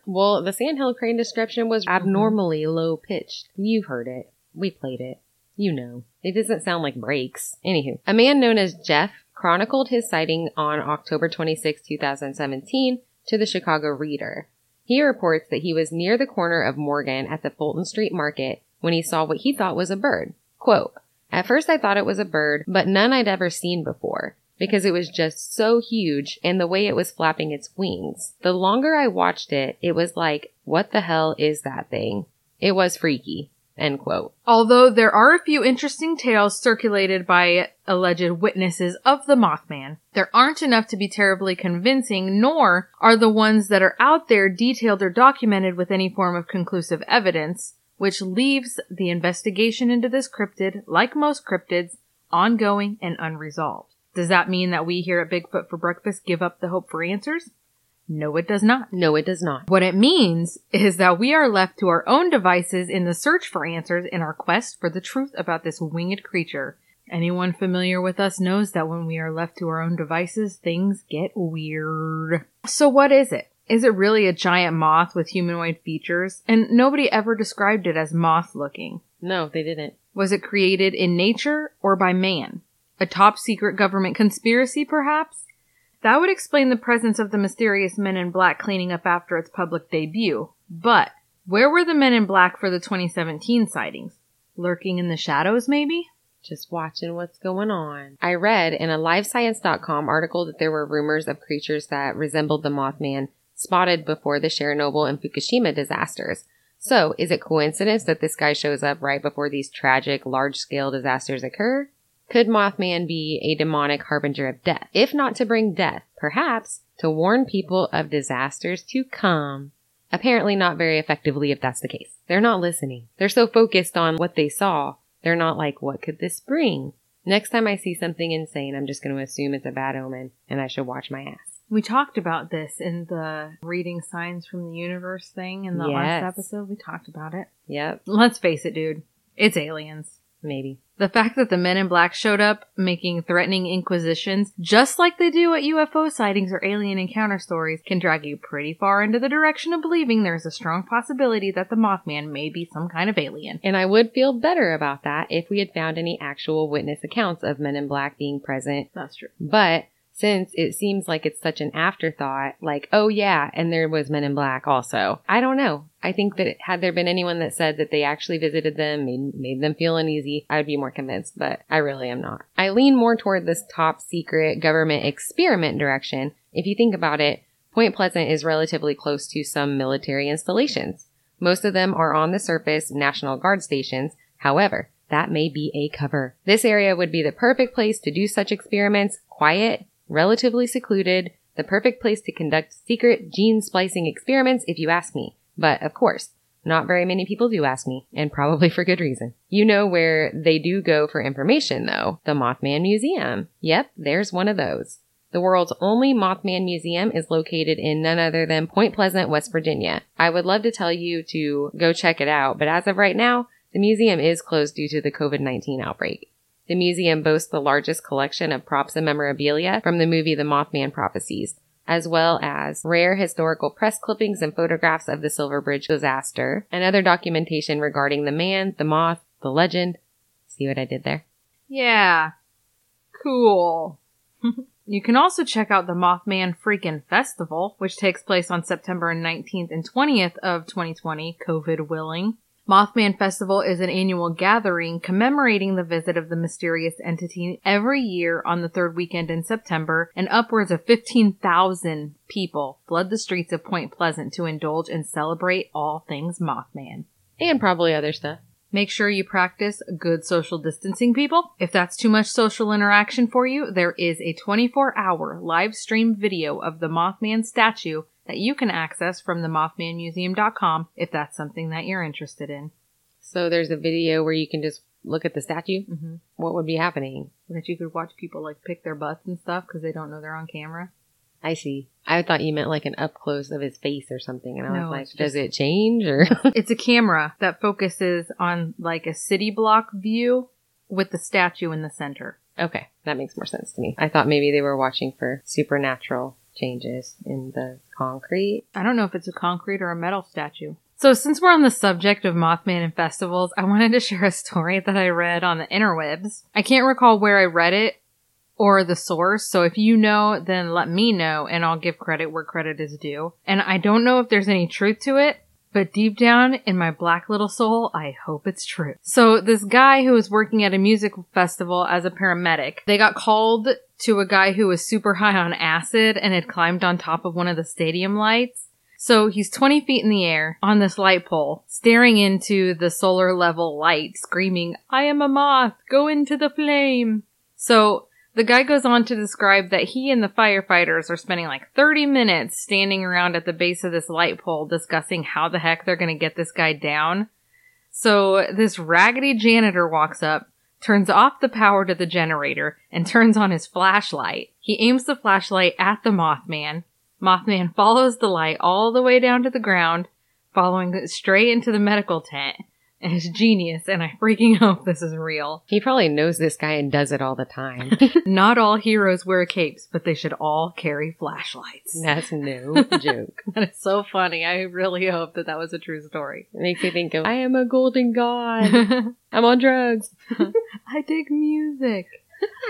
Well, the sandhill crane description was abnormally low pitched. You've heard it. We played it. You know. It doesn't sound like brakes. Anywho, a man known as Jeff chronicled his sighting on October 26, 2017 to the Chicago Reader. He reports that he was near the corner of Morgan at the Fulton Street Market when he saw what he thought was a bird. Quote, At first I thought it was a bird, but none I'd ever seen before because it was just so huge and the way it was flapping its wings. The longer I watched it, it was like, what the hell is that thing? It was freaky. End quote. Although there are a few interesting tales circulated by alleged witnesses of the Mothman, there aren't enough to be terribly convincing, nor are the ones that are out there detailed or documented with any form of conclusive evidence, which leaves the investigation into this cryptid, like most cryptids, ongoing and unresolved. Does that mean that we here at Bigfoot for Breakfast give up the hope for answers? No, it does not. No, it does not. What it means is that we are left to our own devices in the search for answers in our quest for the truth about this winged creature. Anyone familiar with us knows that when we are left to our own devices, things get weird. So what is it? Is it really a giant moth with humanoid features? And nobody ever described it as moth looking. No, they didn't. Was it created in nature or by man? A top secret government conspiracy, perhaps? That would explain the presence of the mysterious men in black cleaning up after its public debut. But where were the men in black for the 2017 sightings? Lurking in the shadows, maybe? Just watching what's going on. I read in a livescience.com article that there were rumors of creatures that resembled the Mothman spotted before the Chernobyl and Fukushima disasters. So, is it coincidence that this guy shows up right before these tragic, large scale disasters occur? Could Mothman be a demonic harbinger of death? If not to bring death, perhaps to warn people of disasters to come. Apparently not very effectively if that's the case. They're not listening. They're so focused on what they saw. They're not like, what could this bring? Next time I see something insane, I'm just going to assume it's a bad omen and I should watch my ass. We talked about this in the reading signs from the universe thing in the Yes. last episode. We talked about it. Yep. Let's face it, dude. It's aliens. Maybe. The fact that the men in black showed up making threatening inquisitions, just like they do at UFO sightings or alien encounter stories, can drag you pretty far into the direction of believing there's a strong possibility that the Mothman may be some kind of alien. And I would feel better about that if we had found any actual witness accounts of men in black being present. That's true. But since it seems like it's such an afterthought, like, oh yeah, and there was Men in Black also. I don't know. I think that had there been anyone that said that they actually visited them, made, made them feel uneasy, I would be more convinced, but I really am not. I lean more toward this top secret government experiment direction. If you think about it, Point Pleasant is relatively close to some military installations. Most of them are on the surface National Guard stations. However, that may be a cover. This area would be the perfect place to do such experiments, quiet, relatively secluded, the perfect place to conduct secret gene splicing experiments if you ask me. But of course, not very many people do ask me, and probably for good reason. You know where they do go for information though. The Mothman Museum. Yep, there's one of those. The world's only Mothman Museum is located in none other than Point Pleasant, West Virginia. I would love to tell you to go check it out, but as of right now, the museum is closed due to the COVID-19 outbreak. The museum boasts the largest collection of props and memorabilia from the movie The Mothman Prophecies, as well as rare historical press clippings and photographs of the Silver Bridge disaster, and other documentation regarding the man, the moth, the legend. See what I did there? Yeah. Cool. (laughs) you can also check out the Mothman Freakin' Festival, which takes place on September 19th and 20th of 2020, COVID willing. Mothman Festival is an annual gathering commemorating the visit of the mysterious entity every year on the third weekend in September, and upwards of 15,000 people flood the streets of Point Pleasant to indulge and celebrate all things Mothman. And probably other stuff. Make sure you practice good social distancing, people. If that's too much social interaction for you, there is a 24 hour live stream video of the Mothman statue that you can access from the mothmanmuseum.com if that's something that you're interested in. So there's a video where you can just look at the statue. Mm-hmm. What would be happening? That you could watch people like pick their butts and stuff because they don't know they're on camera. I see. I thought you meant like an up close of his face or something, and I No, was like, it's does just- it change or? (laughs) it's a camera that focuses on like a city block view with the statue in the center. okay, that makes more sense to me. I thought maybe they were watching for supernatural changes in the concrete. I don't know if it's a concrete or a metal statue. So since we're on the subject of Mothman and festivals, I wanted to share a story that I read on the interwebs. I can't recall where I read it or the source, so if you know, then let me know and I'll give credit where credit is due. And I don't know if there's any truth to it, but deep down in my black little soul, I hope it's true. So this guy who was working at a music festival as a paramedic, they got called to a guy who was super high on acid and had climbed on top of one of the stadium lights. So he's 20 feet in the air on this light pole, staring into the solar level light, screaming, I am a moth, go into the flame. So the guy goes on to describe that he and the firefighters are spending like 30 minutes standing around at the base of this light pole discussing how the heck they're going to get this guy down. So this raggedy janitor walks up, turns off the power to the generator, and turns on his flashlight. He aims the flashlight at the Mothman. Mothman follows the light all the way down to the ground, following it straight into the medical tent. And it's genius, and I freaking (laughs) hope this is real. He probably knows this guy and does it all the time. (laughs) (laughs) Not all heroes wear capes, but they should all carry flashlights. That's no joke. That is so funny. I really hope that that was a true story. It makes me think of I am a golden god. I'm on drugs. I dig music.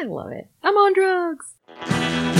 I love it. I'm on drugs.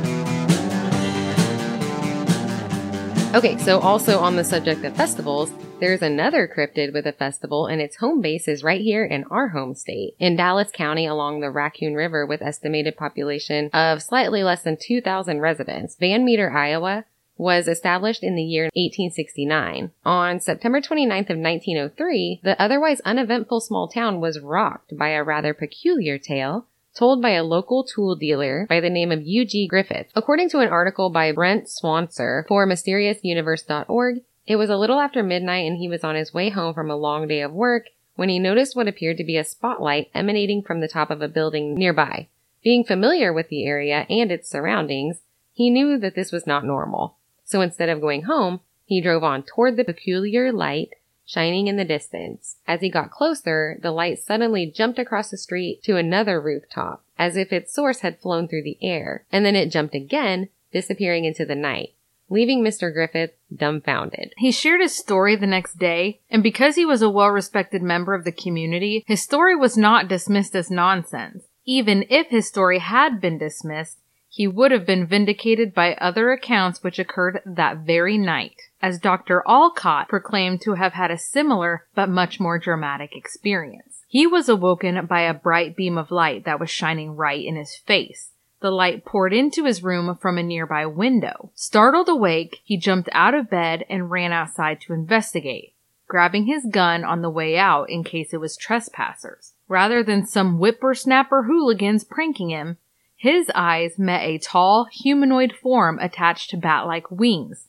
Okay, so also on the subject of festivals, there's another cryptid with a festival and its home base is right here in our home state, in Dallas County along the Raccoon River with estimated population of slightly less than 2,000 residents. Van Meter, Iowa, was established in the year 1869. On September 29th of 1903, the otherwise uneventful small town was rocked by a rather peculiar tale told by a local tool dealer by the name of U.G. Griffith. According to an article by Brent Swancer for MysteriousUniverse.org, it was a little after midnight and he was on his way home from a long day of work when he noticed what appeared to be a spotlight emanating from the top of a building nearby. Being familiar with the area and its surroundings, he knew that this was not normal. So instead of going home, he drove on toward the peculiar light shining in the distance. As he got closer, the light suddenly jumped across the street to another rooftop, as if its source had flown through the air, and then it jumped again, disappearing into the night, leaving Mr. Griffith dumbfounded. He shared his story the next day, and because he was a well respected member of the community, his story was not dismissed as nonsense. Even if his story had been dismissed, he would have been vindicated by other accounts which occurred that very night, as Dr. Alcott proclaimed to have had a similar but much more dramatic experience. He was awoken by a bright beam of light that was shining right in his face. The light poured into his room from a nearby window. Startled awake, he jumped out of bed and ran outside to investigate, grabbing his gun on the way out in case it was trespassers. Rather than some whippersnapper hooligans pranking him, his eyes met a tall, humanoid form attached to bat-like wings.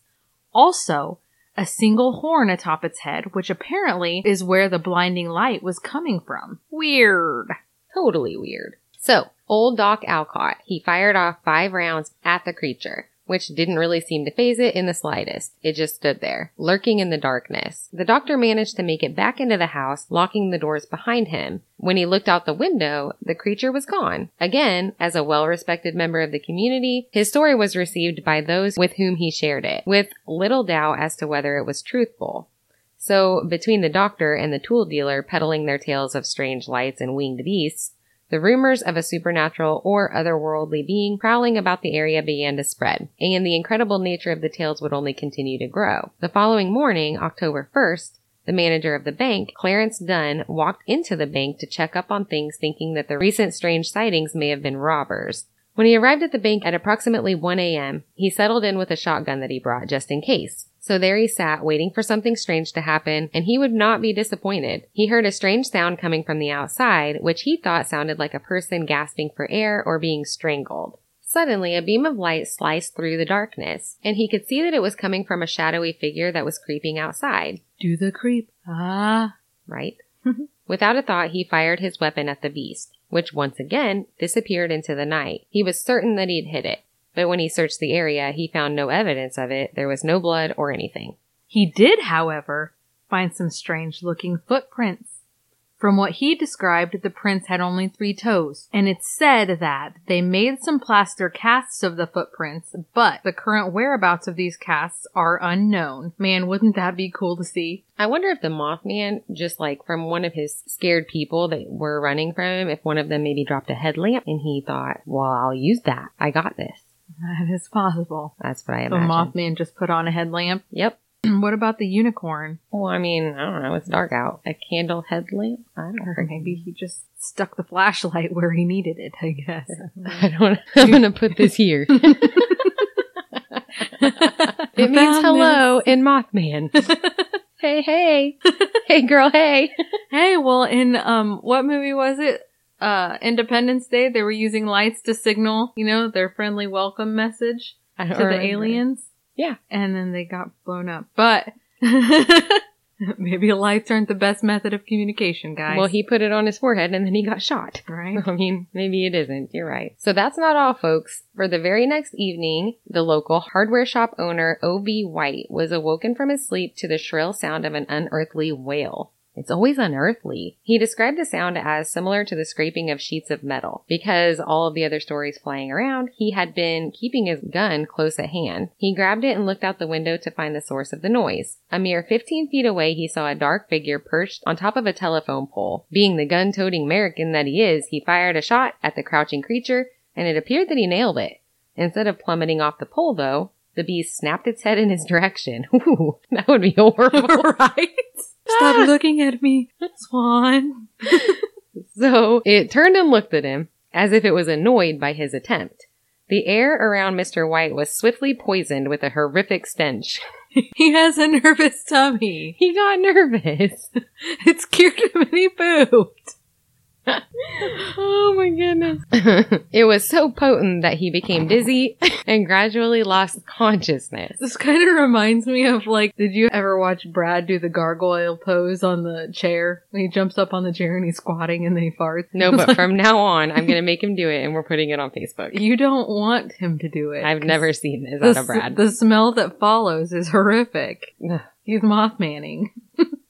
Also, a single horn atop its head, which apparently is where the blinding light was coming from. Weird. Totally weird. So, old Doc Alcott, he fired off five rounds at the creature which didn't really seem to phase it in the slightest. It just stood there, lurking in the darkness. The doctor managed to make it back into the house, locking the doors behind him. When he looked out the window, the creature was gone. Again, as a well-respected member of the community, his story was received by those with whom he shared it, with little doubt as to whether it was truthful. So, between the doctor and the tool dealer peddling their tales of strange lights and winged beasts, the rumors of a supernatural or otherworldly being prowling about the area began to spread, and the incredible nature of the tales would only continue to grow. The following morning, October 1st, the manager of the bank, Clarence Dunn, walked into the bank to check up on things thinking that the recent strange sightings may have been robbers. When he arrived at the bank at approximately 1 a.m., he settled in with a shotgun that he brought just in case. So there he sat, waiting for something strange to happen, and he would not be disappointed. He heard a strange sound coming from the outside, which he thought sounded like a person gasping for air or being strangled. Suddenly, a beam of light sliced through the darkness, and he could see that it was coming from a shadowy figure that was creeping outside. Do the creep. Ah. Right? (laughs) Without a thought, he fired his weapon at the beast, which once again disappeared into the night. He was certain that he'd hit it but when he searched the area, he found no evidence of it. There was no blood or anything. He did, however, find some strange looking footprints. From what he described, the prints had only three toes, and it's said that they made some plaster casts of the footprints, but the current whereabouts of these casts are unknown. Man, wouldn't that be cool to see? I wonder if the Mothman, just like from one of his scared people that were running from him, if one of them maybe dropped a headlamp and he thought, well, I'll use that. I got this. That is possible. That's what I The imagine. Mothman just put on a headlamp. Yep. (clears throat) what about the unicorn? Well, I mean, I don't know. It's dark out. A candle headlamp? I don't Or know. maybe he just stuck the flashlight (laughs) where he needed it, I guess. (laughs) I don't. I'm gonna (laughs) put this here. it means hello in Mothman. hey, hey, hey, girl, hey. Hey, well, in um, what movie was it? Uh, Independence Day. They were using lights to signal, you know, their friendly welcome message to the aliens. Yeah. and then they got blown up. But (laughs) maybe lights aren't the best method of communication, guys. Well, he put it on his forehead and then he got shot. right. (laughs) I mean, maybe it isn't. You're right. So that's not all, folks. For the very next evening, the local hardware shop owner, O.V. White, was awoken from his sleep to the shrill sound of an unearthly wail. It's always unearthly. He described the sound as similar to the scraping of sheets of metal. Because all of the other stories flying around, he had been keeping his gun close at hand. He grabbed it and looked out the window to find the source of the noise. A mere 15 feet away, he saw a dark figure perched on top of a telephone pole. Being the gun-toting American that he is, he fired a shot at the crouching creature, and it appeared that he nailed it. Instead of plummeting off the pole, though, the beast snapped its head in his (laughs) direction. Ooh, that would be (laughs) horrible. (laughs) right? Stop ah. looking at me, Swan. (laughs) So it turned and looked at him as if it was annoyed by his attempt. The air around Mr. White was swiftly poisoned with a horrific stench. (laughs) He has a nervous tummy. He got nervous. (laughs) It scared him and he pooped. (laughs) oh my goodness. (laughs) it was so potent that he became dizzy (laughs) and gradually lost consciousness. This kind of reminds me of like, did you ever watch Brad do the gargoyle pose on the chair? When he jumps up on the chair and he's squatting and then he farts. No, but from now on, I'm going to make him do it and we're putting it on Facebook. you don't want him to do it. I've never seen this out of Brad. the smell that follows is horrific. He's Mothmanning.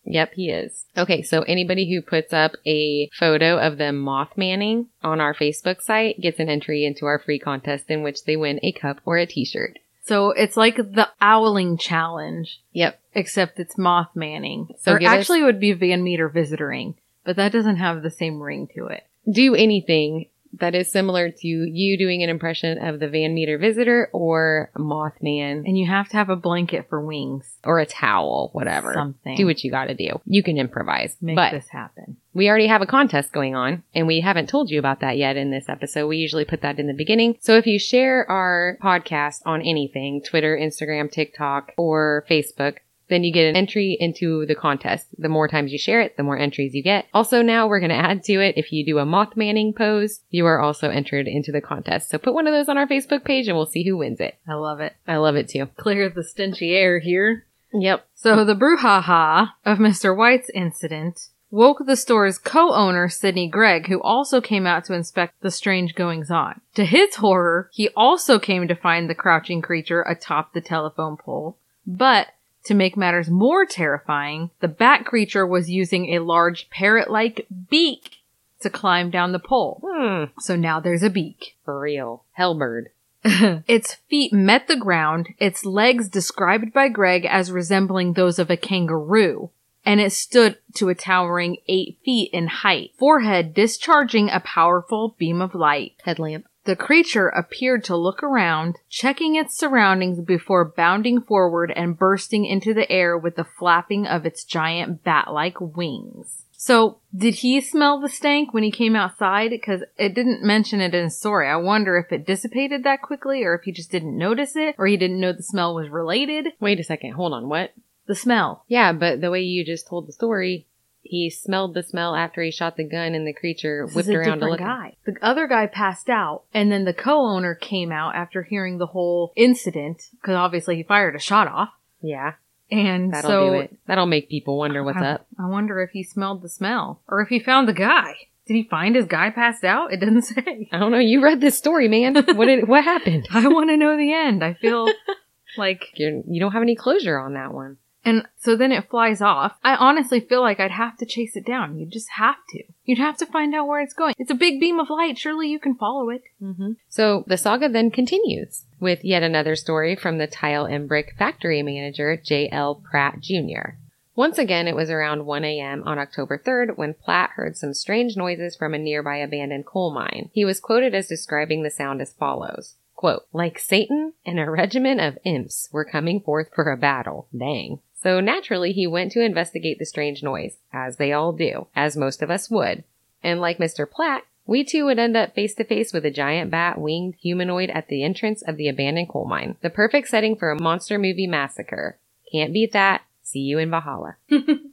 Yep, he is. Okay, so anybody who puts up a photo of them Mothmanning on our Facebook site gets an entry into our free contest in which they win a cup or a t-shirt. So it's like the owling challenge, Yep. except it's Mothmanning. So or give us- actually it would be Van Meter visiting, but that doesn't have the same ring to it. Do anything that is similar to you doing an impression of the Van Meter visitor or Mothman And you have to have a blanket for wings. or a towel, whatever. Something. Do what you gotta do. You can improvise. Make but this happen. we already have a contest going on and we haven't told you about that yet in this episode. We usually put that in the beginning. So if you share our podcast on anything, Twitter, Instagram, TikTok, or Facebook, then you get an entry into the contest. The more times you share it, the more entries you get. Also now we're going to add to it. If you do a Mothmanning pose, you are also entered into the contest. So put one of those on our Facebook page and we'll see who wins it. I love it. I love it too. Clear the stinchy air here. Yep. So the brouhaha of Mr. White's incident woke the store's co-owner Sidney Gregg, who also came out to inspect the strange goings on. To his horror, he also came to find the crouching creature atop the telephone pole. But to make matters more terrifying, the bat creature was using a large parrot-like beak to climb down the pole. Hmm. So now there's a beak. For real. Hellbird. (laughs) its feet met the ground, its legs described by Gregg as resembling those of a kangaroo, and it stood to a towering eight feet in height, forehead discharging a powerful beam of light. Headlamp. The creature appeared to look around, checking its surroundings before bounding forward and bursting into the air with the flapping of its giant bat-like wings. So, did he smell the stank when he came outside? Because it didn't mention it in his story. I wonder if it dissipated that quickly, or if he just didn't notice it, or he didn't know the smell was related. Wait a second. Hold on. What? The smell. Yeah, but the way you just told the story, he smelled the smell after he shot the gun and the creature This whipped around to look. guy. The other guy passed out, and then the co-owner came out after hearing the whole incident, because obviously he fired a shot off. Yeah, And that'll so do it. That'll make people wonder what's I, up. I wonder if he smelled the smell, or if he found the guy. Did he find his guy passed out? It doesn't (laughs) say. I don't know. You read this story, man. What did? What happened? (laughs) I want to know the end. I feel (laughs) like, You're, you don't have any closure on that one. And so then it flies off. I honestly feel like I'd have to chase it down. You just have to. You'd have to find out where it's going. It's a big beam of light. Surely you can follow it. Mm-hmm. So the saga then continues with yet another story from the tile and brick factory manager, J.L. Platt Jr. Once again, it was around 1 a.m. on October 3rd when Platt heard some strange noises from a nearby abandoned coal mine. He was quoted as describing the sound as follows. Quote, like Satan and a regiment of imps were coming forth for a battle. Dang. So naturally, he went to investigate the strange noise, as they all do, as most of us would. And like Mr. Platt, we too would end up face to face with a giant bat winged humanoid at the entrance of the abandoned coal mine. The perfect setting for a monster movie massacre. Can't beat that. See you in Valhalla. (laughs)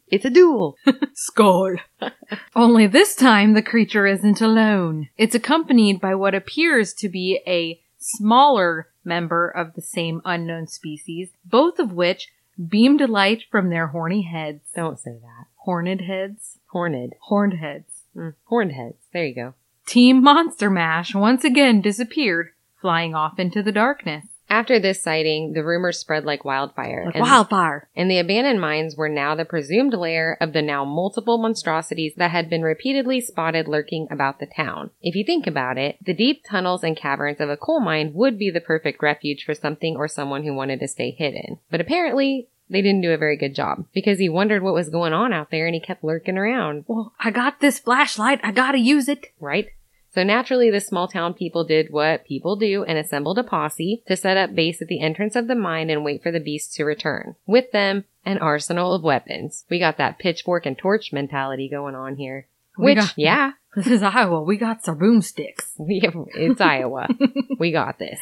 it's a duel. (laughs) Skull. (laughs) Only this time the creature isn't alone. It's accompanied by what appears to be a smaller member of the same unknown species, both of which beamed light from their horny heads. Don't say that. Horned heads? Horned. Horned heads. Mm, horned heads. There you go. Team Monster Mash once again disappeared, flying off into the darkness. After this sighting, the rumors spread like wildfire. Like and- wildfire. and the abandoned mines were now the presumed lair of the now multiple monstrosities that had been repeatedly spotted lurking about the town. If you think about it, the deep tunnels and caverns of a coal mine would be the perfect refuge for something or someone who wanted to stay hidden. But apparently, they didn't do a very good job because he wondered what was going on out there and he kept lurking around, Well, I got this flashlight. I gotta use it. right? So naturally, the small town people did what people do and assembled a posse to set up base at the entrance of the mine and wait for the beasts to return. With them, an arsenal of weapons. We got that pitchfork and torch mentality going on here. Which, got- yeah, (laughs) This is Iowa. We got some boomsticks. We (laughs) have, it's Iowa. (laughs) we got this.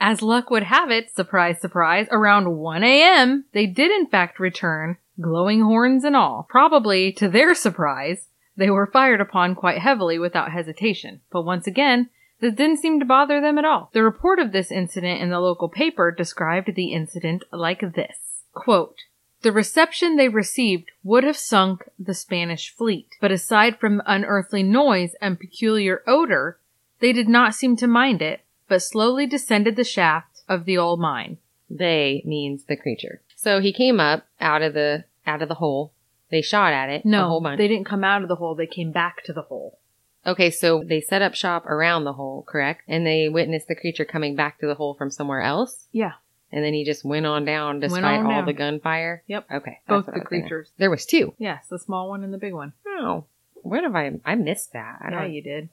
As luck would have it, surprise, surprise, around 1 a.m., they did in fact return, glowing horns and all. Probably, to their surprise, they were fired upon quite heavily without hesitation. But once again, this didn't seem to bother them at all. The report of this incident in the local paper described the incident like this. Quote, the reception they received would have sunk the Spanish fleet, but aside from unearthly noise and peculiar odor, they did not seem to mind it, but slowly descended the shaft of the old mine. They means the creature. So he came up out of the out of the hole. They shot at it. a No, whole bunch. they didn't come out of the hole, they came back to the hole. Okay, so they set up shop around the hole, correct? And they witnessed the creature coming back to the hole from somewhere else. Yeah, And then he just went on down despite on all down. the gunfire. Yep. Okay. both the was thinking. creatures. There was two. Yes, the small one and the big one. Oh, what have I? I missed that. I yeah, you did.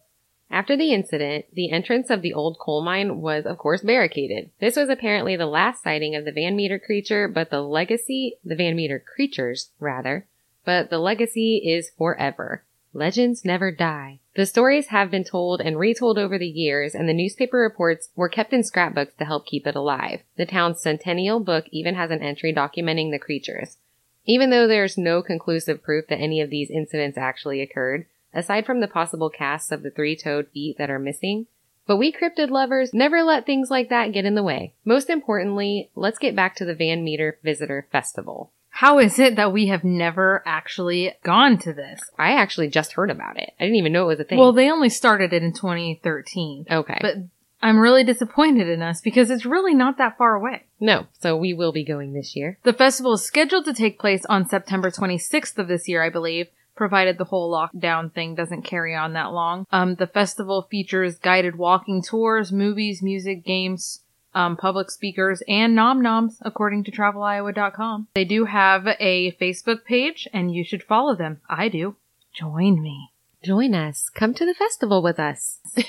After the incident, the entrance of the old coal mine was, of course, barricaded. This was apparently the last sighting of the Van Meter creature, but the legacy, the Van Meter creatures, rather, but the legacy is forever. Legends never die. The stories have been told and retold over the years, and the newspaper reports were kept in scrapbooks to help keep it alive. The town's centennial book even has an entry documenting the creatures. Even though there's no conclusive proof that any of these incidents actually occurred, aside from the possible casts of the three-toed feet that are missing, but we cryptid lovers never let things like that get in the way. Most importantly, let's get back to the Van Meter Visitor Festival. How is it that we have never actually gone to this? I actually just heard about it. I didn't even know it was a thing. Well, they only started it in 2013. okay. But I'm really disappointed in us because it's really not that far away. no, so we will be going this year. The festival is scheduled to take place on September 26th of this year, I believe, provided the whole lockdown thing doesn't carry on that long. Um, the festival features guided walking tours, movies, music, games, um, public speakers, and nom noms, according to traveliowa.com. They do have a Facebook page, and you should follow them. I do. Join me. Join us. Come to the festival with us. (laughs)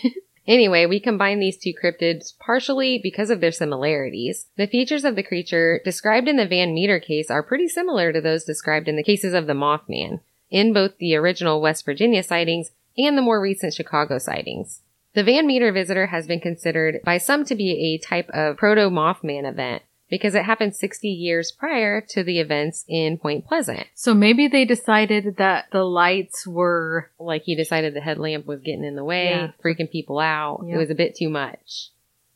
Anyway, we combine these two cryptids partially because of their similarities. The features of the creature described in the Van Meter case are pretty similar to those described in the cases of the Mothman, in both the original West Virginia sightings and the more recent Chicago sightings. The Van Meter visitor has been considered by some to be a type of proto Mothman event because it happened 60 years prior to the events in Point Pleasant. So maybe they decided that the lights were Like he decided the headlamp was getting in the way, Yeah. freaking people out. Yep. It was a bit too much.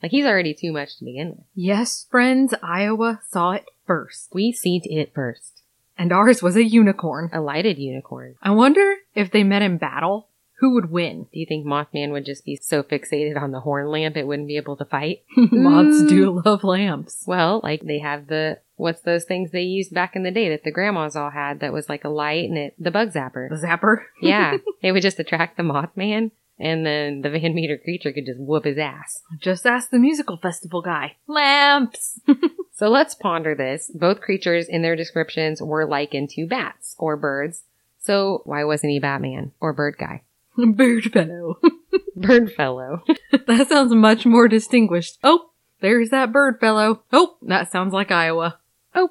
Like he's already too much to begin with. Yes, friends, Iowa saw it first. We seen it first. And ours was a unicorn. A lighted unicorn. I wonder if they met in battle, who would win? Do you think Mothman would just be so fixated on the horn lamp it wouldn't be able to fight? (laughs) Moths do mm. love lamps. Well, like they have the what's those things they used back in the day that the grandmas all had that was like a light and it the bug zapper. The zapper. (laughs) yeah. It would just attract the Mothman and then the Van Meter creature could just whoop his ass. Just ask the musical festival guy. Lamps. (laughs) So let's ponder this. Both creatures in their descriptions were likened to bats or birds. So why wasn't he Batman or bird guy? (laughs) Bird fellow. (laughs) Bird fellow. (laughs) that sounds much more distinguished. Oh, there's that bird fellow. Oh, that sounds like Iowa. Oh.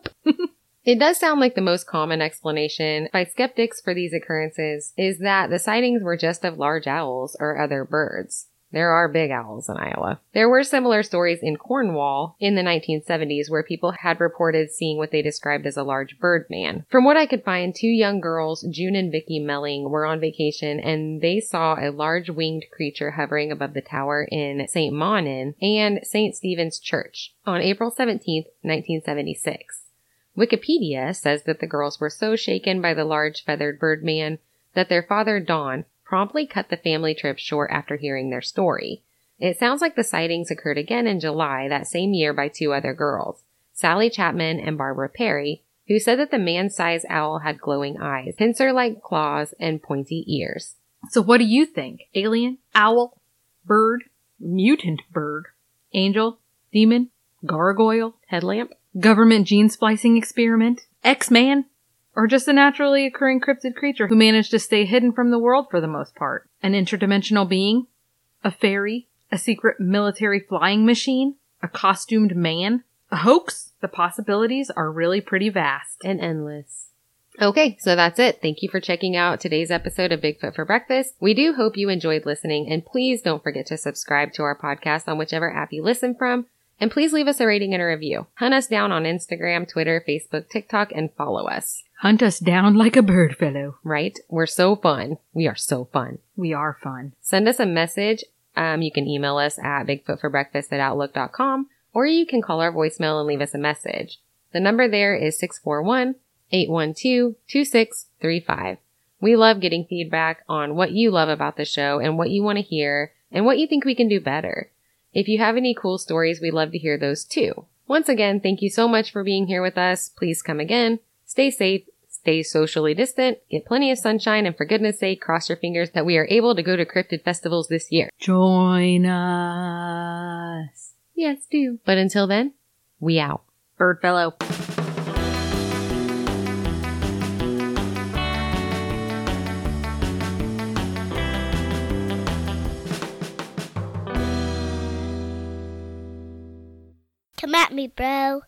It does sound like the most common explanation by skeptics for these occurrences is that the sightings were just of large owls or other birds. There are big owls in Iowa. There were similar stories in Cornwall in the 1970s where people had reported seeing what they described as a large bird man. From what I could find, two young girls, June and Vicky Melling, were on vacation and they saw a large winged creature hovering above the tower in St. Mawnan and St. Stephen's Church on April 17, 1976. Wikipedia says that the girls were so shaken by the large feathered bird man that their father, Don, promptly cut the family trip short after hearing their story. It sounds like the sightings occurred again in July that same year by two other girls, Sally Chapman and Barbara Perry, who said that the man-sized owl had glowing eyes, pincer-like claws, and pointy ears. So what do you think? Alien? Owl? Bird? Mutant bird? Angel? Demon? Gargoyle? Headlamp? Government gene splicing experiment? X-Man? Or just a naturally occurring cryptid creature who managed to stay hidden from the world for the most part? An interdimensional being? A fairy? A secret military flying machine? A costumed man? A hoax? The possibilities are really pretty vast. And endless. Okay, so that's it. Thank you for checking out today's episode of Bigfoot for Breakfast. We do hope you enjoyed listening, and please don't forget to subscribe to our podcast on whichever app you listen from. And please leave us a rating and a review. Hunt us down on Instagram, Twitter, Facebook, TikTok, and follow us. Hunt us down like a bird fellow. Right? We're so fun. We are so fun. We are fun. Send us a message. Um, you can email us at bigfootforbreakfast at outlook.com or you can call our voicemail and leave us a message. The number there is 641 812 2635. We love getting feedback on what you love about the show and what you want to hear and what you think we can do better. If you have any cool stories, we'd love to hear those too. Once again, thank you so much for being here with us. Please come again. Stay safe, stay socially distant, get plenty of sunshine, and for goodness sake, cross your fingers that we are able to go to cryptid festivals this year. Join us. Yes, do. But until then, we out. Bird at me, bro.